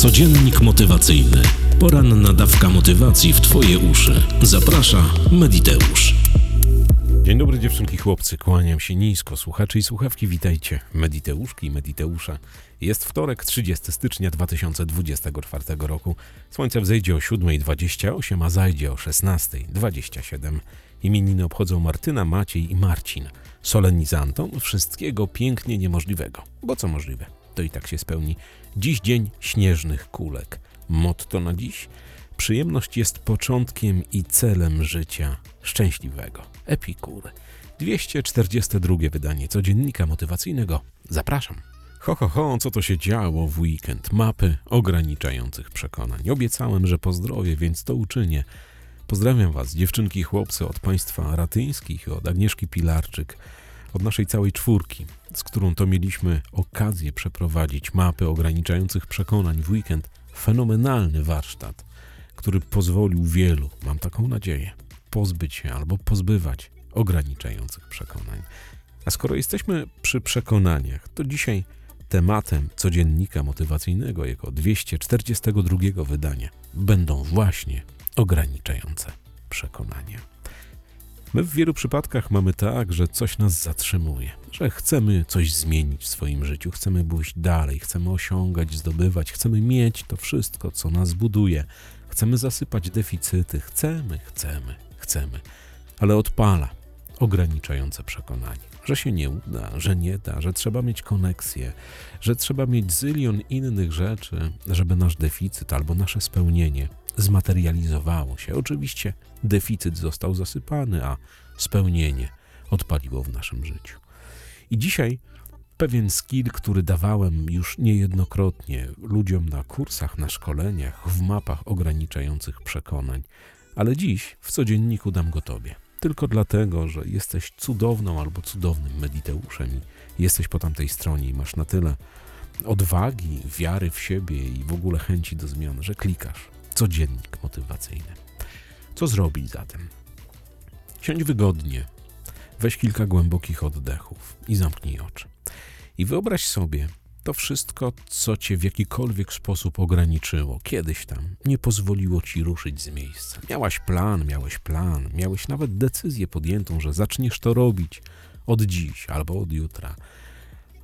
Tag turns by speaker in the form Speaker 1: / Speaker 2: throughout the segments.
Speaker 1: Codziennik motywacyjny. Poranna dawka motywacji w Twoje uszy. Zaprasza Mediteusz.
Speaker 2: Dzień dobry dziewczynki, chłopcy, kłaniam się nisko. Słuchacze i słuchawki, witajcie. Mediteuszki i Mediteusza. Jest wtorek, 30 stycznia 2024 roku. Słońce wzejdzie o 7.28, a zajdzie o 16.27. Imieniny obchodzą Martyna, Maciej i Marcin. Solenizantom wszystkiego pięknie niemożliwego. Bo co możliwe, to i tak się spełni. Dziś dzień śnieżnych kulek. Motto na dziś? Przyjemność jest początkiem i celem życia szczęśliwego. Epikur. 242 wydanie codziennika motywacyjnego. Zapraszam. Ho, ho, ho, co to się działo w weekend? Mapy ograniczających przekonań. Obiecałem, że pozdrowię, więc to uczynię. Pozdrawiam Was, dziewczynki i chłopcy, od państwa ratyńskich, od Agnieszki Pilarczyk, od naszej całej czwórki, z którą to mieliśmy okazję przeprowadzić mapy ograniczających przekonań w weekend. Fenomenalny warsztat, który pozwolił wielu, mam taką nadzieję, pozbyć się albo pozbywać ograniczających przekonań. A skoro jesteśmy przy przekonaniach, to dzisiaj tematem codziennika motywacyjnego, jako 242 wydania, będą właśnie ograniczające przekonania. My w wielu przypadkach mamy tak, że coś nas zatrzymuje, że chcemy coś zmienić w swoim życiu, chcemy pójść dalej, chcemy osiągać, zdobywać, chcemy mieć to wszystko, co nas buduje, chcemy zasypać deficyty, chcemy, chcemy, chcemy, ale odpala ograniczające przekonanie, że się nie uda, że nie da, że trzeba mieć koneksję, że trzeba mieć zylion innych rzeczy, żeby nasz deficyt albo nasze spełnienie zmaterializowało się. Oczywiście deficyt został zasypany, a spełnienie odpaliło w naszym życiu. I dzisiaj pewien skill, który dawałem już niejednokrotnie ludziom na kursach, na szkoleniach, w mapach ograniczających przekonań, ale dziś w codzienniku dam go Tobie. Tylko dlatego, że jesteś cudowną albo cudownym mediteuszem i jesteś po tamtej stronie i masz na tyle odwagi, wiary w siebie i w ogóle chęci do zmian, że klikasz codziennik motywacyjny. Co zrobić zatem? Siądź wygodnie, weź kilka głębokich oddechów i zamknij oczy. I wyobraź sobie to wszystko, co cię w jakikolwiek sposób ograniczyło, kiedyś tam, nie pozwoliło ci ruszyć z miejsca. Miałaś plan, miałeś plan, miałeś nawet decyzję podjętą, że zaczniesz to robić od dziś albo od jutra.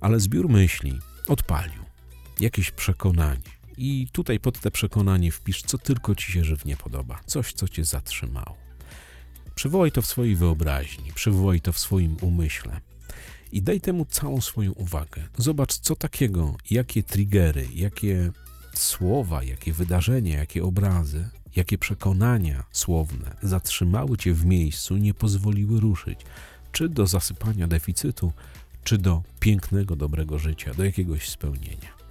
Speaker 2: Ale zbiór myśli odpalił jakieś przekonanie, i tutaj pod te przekonanie wpisz, co tylko ci się żywnie podoba, coś, co cię zatrzymało. Przywołaj to w swojej wyobraźni, przywołaj to w swoim umyśle i daj temu całą swoją uwagę. Zobacz, co takiego, jakie triggery, jakie słowa, jakie wydarzenia, jakie obrazy, jakie przekonania słowne zatrzymały cię w miejscu, nie pozwoliły ruszyć, czy do zasypania deficytu, czy do pięknego, dobrego życia, do jakiegoś spełnienia.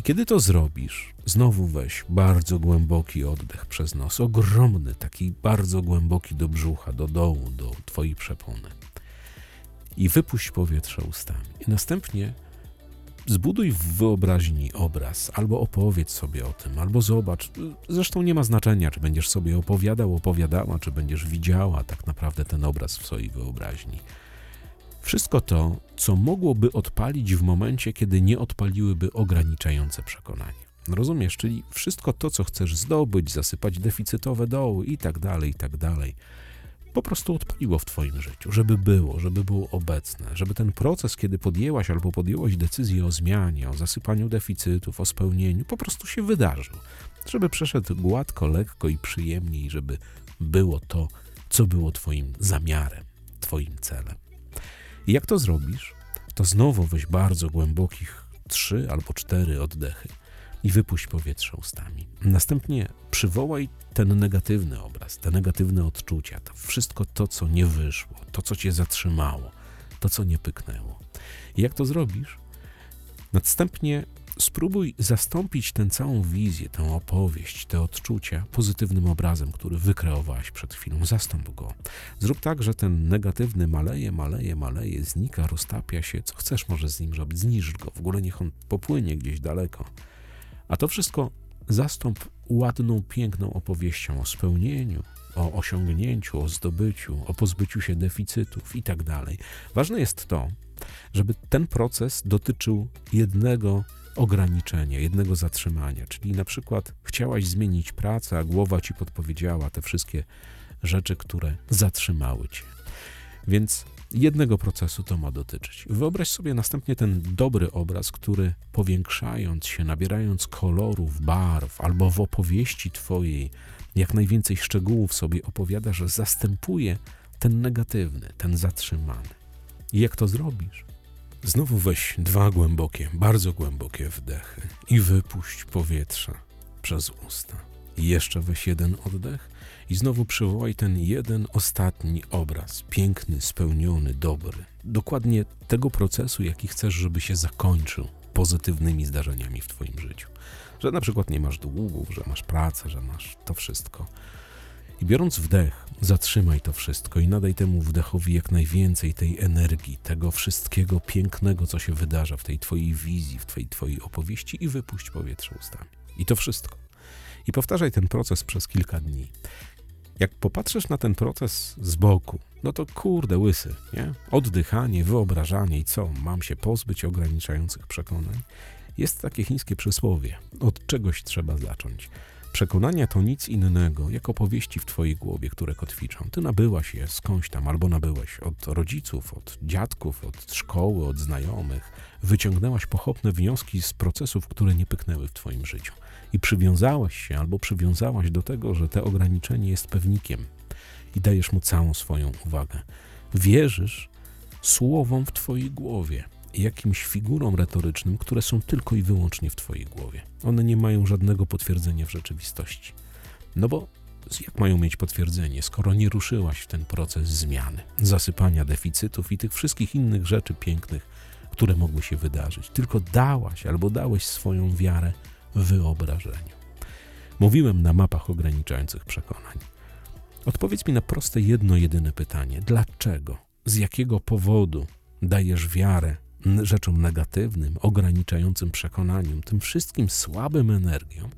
Speaker 2: I kiedy to zrobisz, znowu weź bardzo głęboki oddech przez nos, ogromny, taki bardzo głęboki do brzucha, do dołu, do twojej przepony. I wypuść powietrze ustami. I następnie zbuduj w wyobraźni obraz, albo opowiedz sobie o tym, albo zobacz. Zresztą nie ma znaczenia, czy będziesz sobie opowiadał, opowiadała, czy będziesz widziała tak naprawdę ten obraz w swojej wyobraźni. Wszystko to, co mogłoby odpalić w momencie, kiedy nie odpaliłyby ograniczające przekonania. Rozumiesz? Czyli wszystko to, co chcesz zdobyć, zasypać deficytowe doły i tak dalej, i tak dalej, po prostu odpaliło w Twoim życiu, żeby było, żeby było obecne, żeby ten proces, kiedy podjęłaś albo podjęłaś decyzję o zmianie, o zasypaniu deficytów, o spełnieniu, po prostu się wydarzył. Żeby przeszedł gładko, lekko i przyjemniej, żeby było to, co było Twoim zamiarem, Twoim celem. I jak to zrobisz, to znowu weź bardzo głębokich trzy albo cztery oddechy i wypuść powietrze ustami. Następnie przywołaj ten negatywny obraz, te negatywne odczucia, to wszystko to, co nie wyszło, to, co cię zatrzymało, to, co nie pyknęło. I jak to zrobisz? Następnie spróbuj zastąpić tę całą wizję, tę opowieść, te odczucia pozytywnym obrazem, który wykreowałaś przed chwilą. Zastąp go. Zrób tak, że ten negatywny maleje, maleje, maleje, znika, roztapia się. Co chcesz może z nim zrobić? Zniszcz go. W ogóle niech on popłynie gdzieś daleko. A to wszystko zastąp ładną, piękną opowieścią o spełnieniu, o osiągnięciu, o zdobyciu, o pozbyciu się deficytów itd. Tak Ważne jest to, żeby ten proces dotyczył jednego ograniczenia, jednego zatrzymania. Czyli na przykład chciałaś zmienić pracę, a głowa ci podpowiedziała te wszystkie rzeczy, które zatrzymały cię. Więc jednego procesu to ma dotyczyć. Wyobraź sobie następnie ten dobry obraz, który powiększając się, nabierając kolorów, barw albo w opowieści twojej jak najwięcej szczegółów sobie opowiada, że zastępuje ten negatywny, ten zatrzymany. I jak to zrobisz? Znowu weź dwa głębokie, bardzo głębokie wdechy i wypuść powietrze przez usta. Jeszcze weź jeden oddech i znowu przywołaj ten jeden ostatni obraz, piękny, spełniony, dobry. Dokładnie tego procesu, jaki chcesz, żeby się zakończył pozytywnymi zdarzeniami w Twoim życiu. Że na przykład nie masz długów, że masz pracę, że masz to wszystko. I biorąc wdech, zatrzymaj to wszystko i nadaj temu wdechowi jak najwięcej tej energii, tego wszystkiego pięknego, co się wydarza w tej Twojej wizji, w tej Twojej opowieści i wypuść powietrze ustami. I to wszystko. I powtarzaj ten proces przez kilka dni. Jak popatrzysz na ten proces z boku, no to kurde łysy, nie? Oddychanie, wyobrażanie i co? Mam się pozbyć ograniczających przekonań? Jest takie chińskie przysłowie. Od czegoś trzeba zacząć. Przekonania to nic innego, jak opowieści w twojej głowie, które kotwiczą. Ty nabyłaś je skądś tam, albo nabyłeś od rodziców, od dziadków, od szkoły, od znajomych. Wyciągnęłaś pochopne wnioski z procesów, które nie pyknęły w twoim życiu. I przywiązałaś się, albo przywiązałaś do tego, że te ograniczenie jest pewnikiem i dajesz mu całą swoją uwagę. Wierzysz słowom w twojej głowie jakimś figurom retorycznym, które są tylko i wyłącznie w Twojej głowie. One nie mają żadnego potwierdzenia w rzeczywistości. No bo jak mają mieć potwierdzenie, skoro nie ruszyłaś w ten proces zmiany, zasypania deficytów i tych wszystkich innych rzeczy pięknych, które mogły się wydarzyć, tylko dałaś albo dałeś swoją wiarę wyobrażeniu. Mówiłem na mapach ograniczających przekonań. Odpowiedz mi na proste jedno jedyne pytanie: dlaczego? Z jakiego powodu dajesz wiarę rzeczom negatywnym, ograniczającym przekonaniom, tym wszystkim słabym energiom,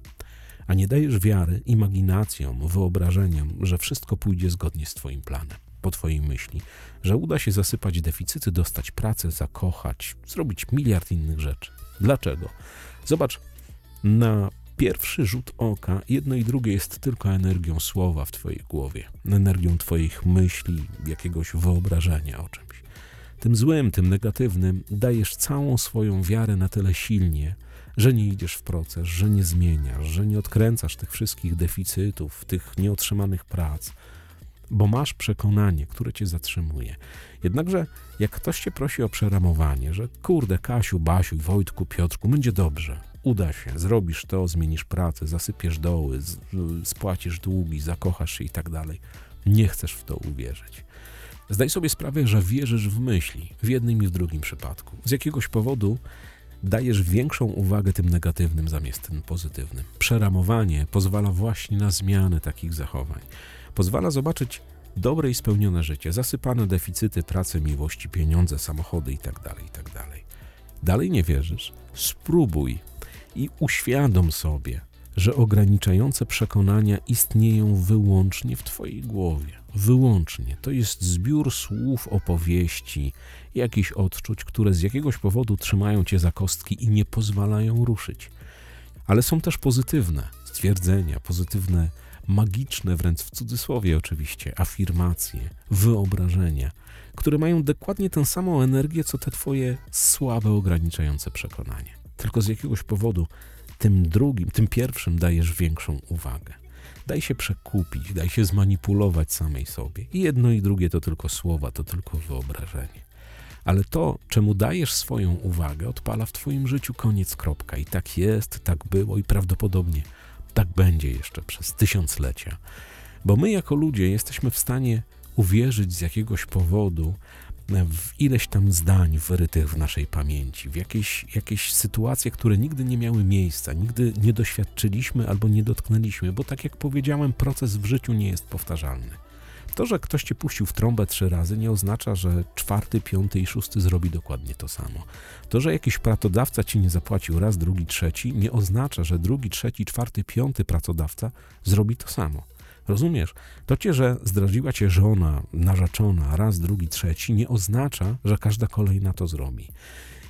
Speaker 2: a nie dajesz wiary imaginacjom, wyobrażeniom, że wszystko pójdzie zgodnie z Twoim planem, po Twojej myśli, że uda się zasypać deficyty, dostać pracę, zakochać, zrobić miliard innych rzeczy. Dlaczego? Zobacz, na pierwszy rzut oka jedno i drugie jest tylko energią słowa w Twojej głowie, energią Twoich myśli, jakiegoś wyobrażenia o czymś tym złym, tym negatywnym, dajesz całą swoją wiarę na tyle silnie, że nie idziesz w proces, że nie zmieniasz, że nie odkręcasz tych wszystkich deficytów, tych nieotrzymanych prac, bo masz przekonanie, które cię zatrzymuje. Jednakże, jak ktoś cię prosi o przeramowanie, że kurde, Kasiu, Basiu, Wojtku, Piotrku, będzie dobrze, uda się, zrobisz to, zmienisz pracę, zasypiesz doły, spłacisz długi, zakochasz się i tak dalej, nie chcesz w to uwierzyć. Zdaj sobie sprawę, że wierzysz w myśli w jednym i w drugim przypadku. Z jakiegoś powodu dajesz większą uwagę tym negatywnym zamiast tym pozytywnym. Przeramowanie pozwala właśnie na zmianę takich zachowań. Pozwala zobaczyć dobre i spełnione życie, zasypane deficyty pracy, miłości, pieniądze, samochody itd., tak itd. Tak dalej nie wierzysz? Spróbuj i uświadom sobie, że ograniczające przekonania istnieją wyłącznie w Twojej głowie. Wyłącznie. To jest zbiór słów, opowieści, jakichś odczuć, które z jakiegoś powodu trzymają Cię za kostki i nie pozwalają ruszyć. Ale są też pozytywne stwierdzenia, pozytywne, magiczne, wręcz w cudzysłowie oczywiście, afirmacje, wyobrażenia, które mają dokładnie tę samą energię, co te Twoje słabe, ograniczające przekonanie. Tylko z jakiegoś powodu tym drugim, tym pierwszym dajesz większą uwagę. Daj się przekupić, daj się zmanipulować samej sobie. I jedno i drugie to tylko słowa, to tylko wyobrażenie. Ale to, czemu dajesz swoją uwagę, odpala w Twoim życiu koniec kropka. I tak jest, tak było i prawdopodobnie tak będzie jeszcze przez tysiąclecia. Bo my, jako ludzie, jesteśmy w stanie uwierzyć z jakiegoś powodu w ileś tam zdań wyrytych w naszej pamięci, w jakieś, jakieś sytuacje, które nigdy nie miały miejsca, nigdy nie doświadczyliśmy albo nie dotknęliśmy, bo tak jak powiedziałem, proces w życiu nie jest powtarzalny. To, że ktoś cię puścił w trąbę trzy razy, nie oznacza, że czwarty, piąty i szósty zrobi dokładnie to samo. To, że jakiś pracodawca ci nie zapłacił raz, drugi, trzeci, nie oznacza, że drugi, trzeci, czwarty, piąty pracodawca zrobi to samo. Rozumiesz? To cię, że zdradziła cię żona, narzeczona, raz, drugi, trzeci, nie oznacza, że każda kolejna to zrobi.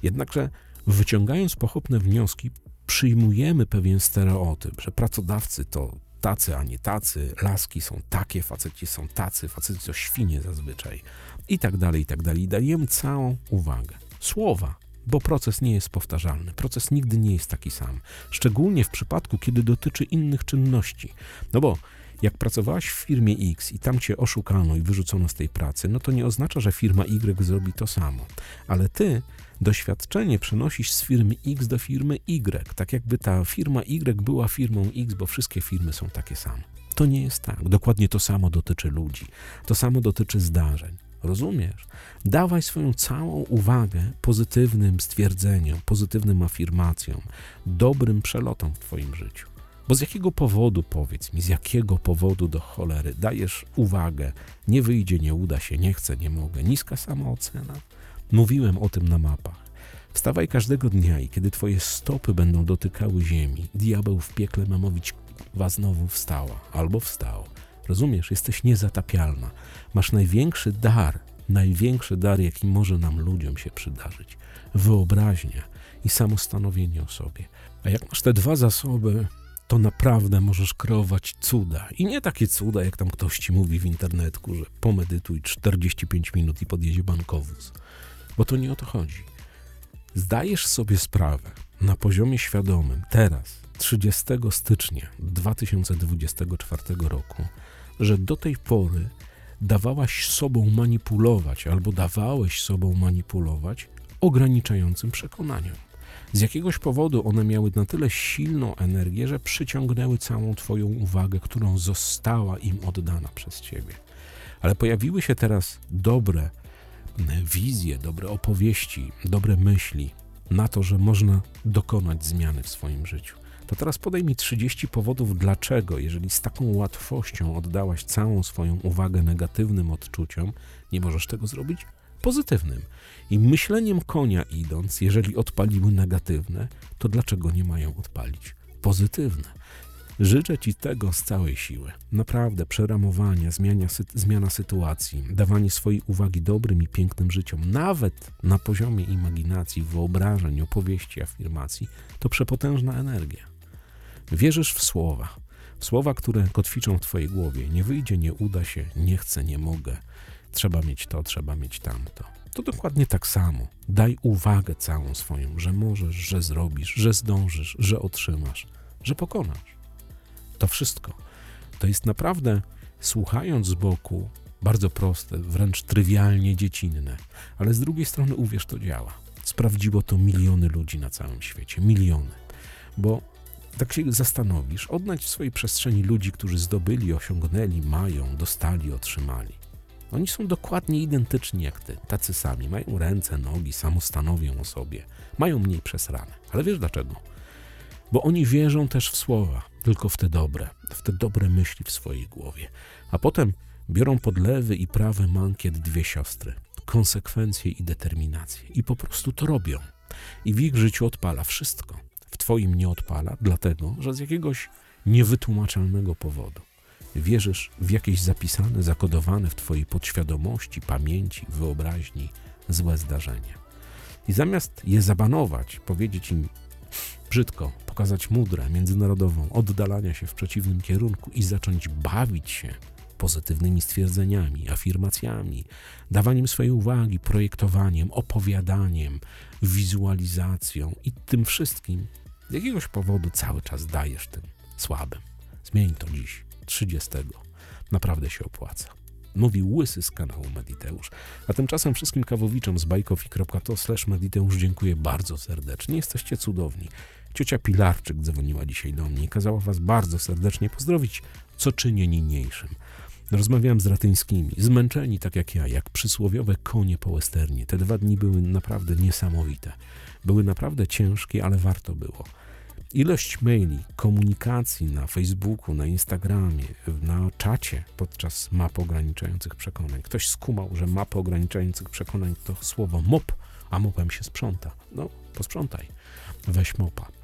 Speaker 2: Jednakże wyciągając pochopne wnioski, przyjmujemy pewien stereotyp, że pracodawcy to tacy, a nie tacy, laski są takie, faceci są tacy, faceci to świnie zazwyczaj i tak dalej, i tak dalej. Dajemy całą uwagę. Słowa, bo proces nie jest powtarzalny. Proces nigdy nie jest taki sam. Szczególnie w przypadku, kiedy dotyczy innych czynności. No bo jak pracowałaś w firmie X i tam cię oszukano i wyrzucono z tej pracy, no to nie oznacza, że firma Y zrobi to samo. Ale ty doświadczenie przenosisz z firmy X do firmy Y, tak jakby ta firma Y była firmą X, bo wszystkie firmy są takie same. To nie jest tak. Dokładnie to samo dotyczy ludzi. To samo dotyczy zdarzeń. Rozumiesz? Dawaj swoją całą uwagę pozytywnym stwierdzeniom, pozytywnym afirmacjom, dobrym przelotom w Twoim życiu. Bo z jakiego powodu, powiedz mi, z jakiego powodu do cholery dajesz uwagę, nie wyjdzie, nie uda się, nie chcę, nie mogę, niska samoocena? Mówiłem o tym na mapach. Wstawaj każdego dnia i kiedy twoje stopy będą dotykały ziemi, diabeł w piekle ma mówić, was znowu wstała albo wstał. Rozumiesz, jesteś niezatapialna. Masz największy dar, największy dar, jaki może nam ludziom się przydarzyć. Wyobraźnia i samostanowienie o sobie. A jak masz te dwa zasoby, to naprawdę możesz kreować cuda. I nie takie cuda, jak tam ktoś ci mówi w internetku, że pomedytuj 45 minut i podjedzie bankowóz. Bo to nie o to chodzi. Zdajesz sobie sprawę na poziomie świadomym teraz, 30 stycznia 2024 roku, że do tej pory dawałaś sobą manipulować albo dawałeś sobą manipulować ograniczającym przekonaniom. Z jakiegoś powodu one miały na tyle silną energię, że przyciągnęły całą Twoją uwagę, którą została im oddana przez Ciebie. Ale pojawiły się teraz dobre wizje, dobre opowieści, dobre myśli na to, że można dokonać zmiany w swoim życiu. To teraz podaj mi 30 powodów, dlaczego, jeżeli z taką łatwością oddałaś całą swoją uwagę negatywnym odczuciom, nie możesz tego zrobić pozytywnym. I myśleniem konia idąc, jeżeli odpaliły negatywne, to dlaczego nie mają odpalić pozytywne? Życzę Ci tego z całej siły. Naprawdę, przeramowania, zmiana, zmiana sytuacji, dawanie swojej uwagi dobrym i pięknym życiom, nawet na poziomie imaginacji, wyobrażeń, opowieści, afirmacji, to przepotężna energia. Wierzysz w słowa, w słowa, które kotwiczą w Twojej głowie. Nie wyjdzie, nie uda się, nie chcę, nie mogę. Trzeba mieć to, trzeba mieć tamto. To dokładnie tak samo. Daj uwagę całą swoją, że możesz, że zrobisz, że zdążysz, że otrzymasz, że pokonasz. To wszystko. To jest naprawdę, słuchając z boku, bardzo proste, wręcz trywialnie dziecinne, ale z drugiej strony uwierz, to działa. Sprawdziło to miliony ludzi na całym świecie, miliony. Bo tak się zastanowisz, odnajdź w swojej przestrzeni ludzi, którzy zdobyli, osiągnęli, mają, dostali, otrzymali. Oni są dokładnie identyczni jak ty, tacy sami. Mają ręce, nogi, samostanowią o sobie. Mają mniej przesrane. Ale wiesz dlaczego? Bo oni wierzą też w słowa, tylko w te dobre, w te dobre myśli w swojej głowie. A potem biorą pod lewy i prawy mankiet dwie siostry. Konsekwencje i determinację. I po prostu to robią. I w ich życiu odpala wszystko. W twoim nie odpala, dlatego, że z jakiegoś niewytłumaczalnego powodu wierzysz w jakieś zapisane, zakodowane w Twojej podświadomości, pamięci, wyobraźni złe zdarzenie. I zamiast je zabanować, powiedzieć im brzydko, pokazać mudrę międzynarodową, oddalania się w przeciwnym kierunku i zacząć bawić się pozytywnymi stwierdzeniami, afirmacjami, dawaniem swojej uwagi, projektowaniem, opowiadaniem, wizualizacją i tym wszystkim, z jakiegoś powodu cały czas dajesz tym słabym. Zmień to dziś. 30. Naprawdę się opłaca. Mówił Łysy z kanału Mediteusz. A tymczasem wszystkim kawowiczom z bajkofi.to slash Mediteusz dziękuję bardzo serdecznie. Jesteście cudowni. Ciocia Pilarczyk dzwoniła dzisiaj do mnie i kazała was bardzo serdecznie pozdrowić, co czynię niniejszym. Rozmawiałem z Ratyńskimi, zmęczeni tak jak ja, jak przysłowiowe konie po westernie. Te dwa dni były naprawdę niesamowite. Były naprawdę ciężkie, ale warto było. Ilość maili, komunikacji na Facebooku, na Instagramie, na czacie podczas map ograniczających przekonań. Ktoś skumał, że mapy ograniczających przekonań to słowo mop, a mopem się sprząta. No, posprzątaj. Weź mopa.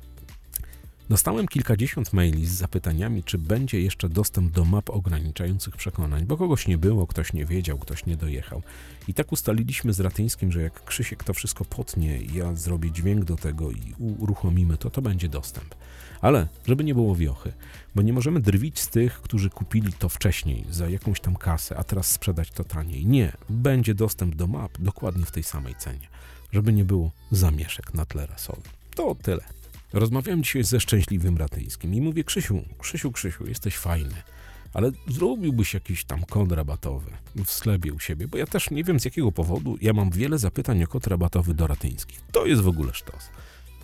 Speaker 2: Dostałem kilkadziesiąt maili z zapytaniami, czy będzie jeszcze dostęp do map ograniczających przekonań, bo kogoś nie było, ktoś nie wiedział, ktoś nie dojechał. I tak ustaliliśmy z Ratyńskim, że jak Krzysiek to wszystko potnie, ja zrobię dźwięk do tego i uruchomimy to, to będzie dostęp. Ale żeby nie było wiochy, bo nie możemy drwić z tych, którzy kupili to wcześniej za jakąś tam kasę, a teraz sprzedać to taniej. Nie, będzie dostęp do map dokładnie w tej samej cenie, żeby nie było zamieszek na tle rasowym. To tyle. Rozmawiałem dzisiaj ze szczęśliwym Ratyńskim i mówię, Krzysiu, Krzysiu, Krzysiu, jesteś fajny, ale zrobiłbyś jakiś tam kod rabatowy w sklepie u siebie, bo ja też nie wiem z jakiego powodu, ja mam wiele zapytań o kod rabatowy do Ratyńskich. To jest w ogóle sztos.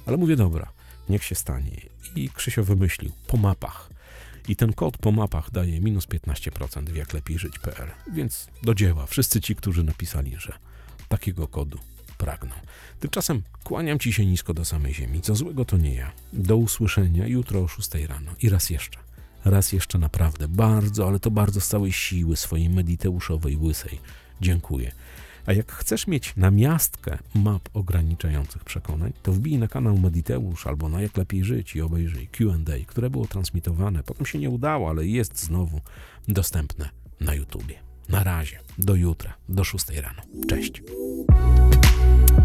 Speaker 2: Ale mówię, dobra, niech się stanie. I Krzysio wymyślił, po mapach. I ten kod po mapach daje minus 15% w jaklepijżyć.pl. Więc do dzieła wszyscy ci, którzy napisali, że takiego kodu pragną. Tymczasem kłaniam ci się nisko do samej ziemi. Co złego to nie ja. Do usłyszenia jutro o 6 rano. I raz jeszcze. Raz jeszcze naprawdę bardzo, ale to bardzo z całej siły swojej mediteuszowej łysej. Dziękuję. A jak chcesz mieć namiastkę map ograniczających przekonań, to wbij na kanał Mediteusz albo na Jak Lepiej Żyć i obejrzyj Q&A, które było transmitowane. Potem się nie udało, ale jest znowu dostępne na YouTubie. Na razie, do jutra, do 6 rano. Cześć.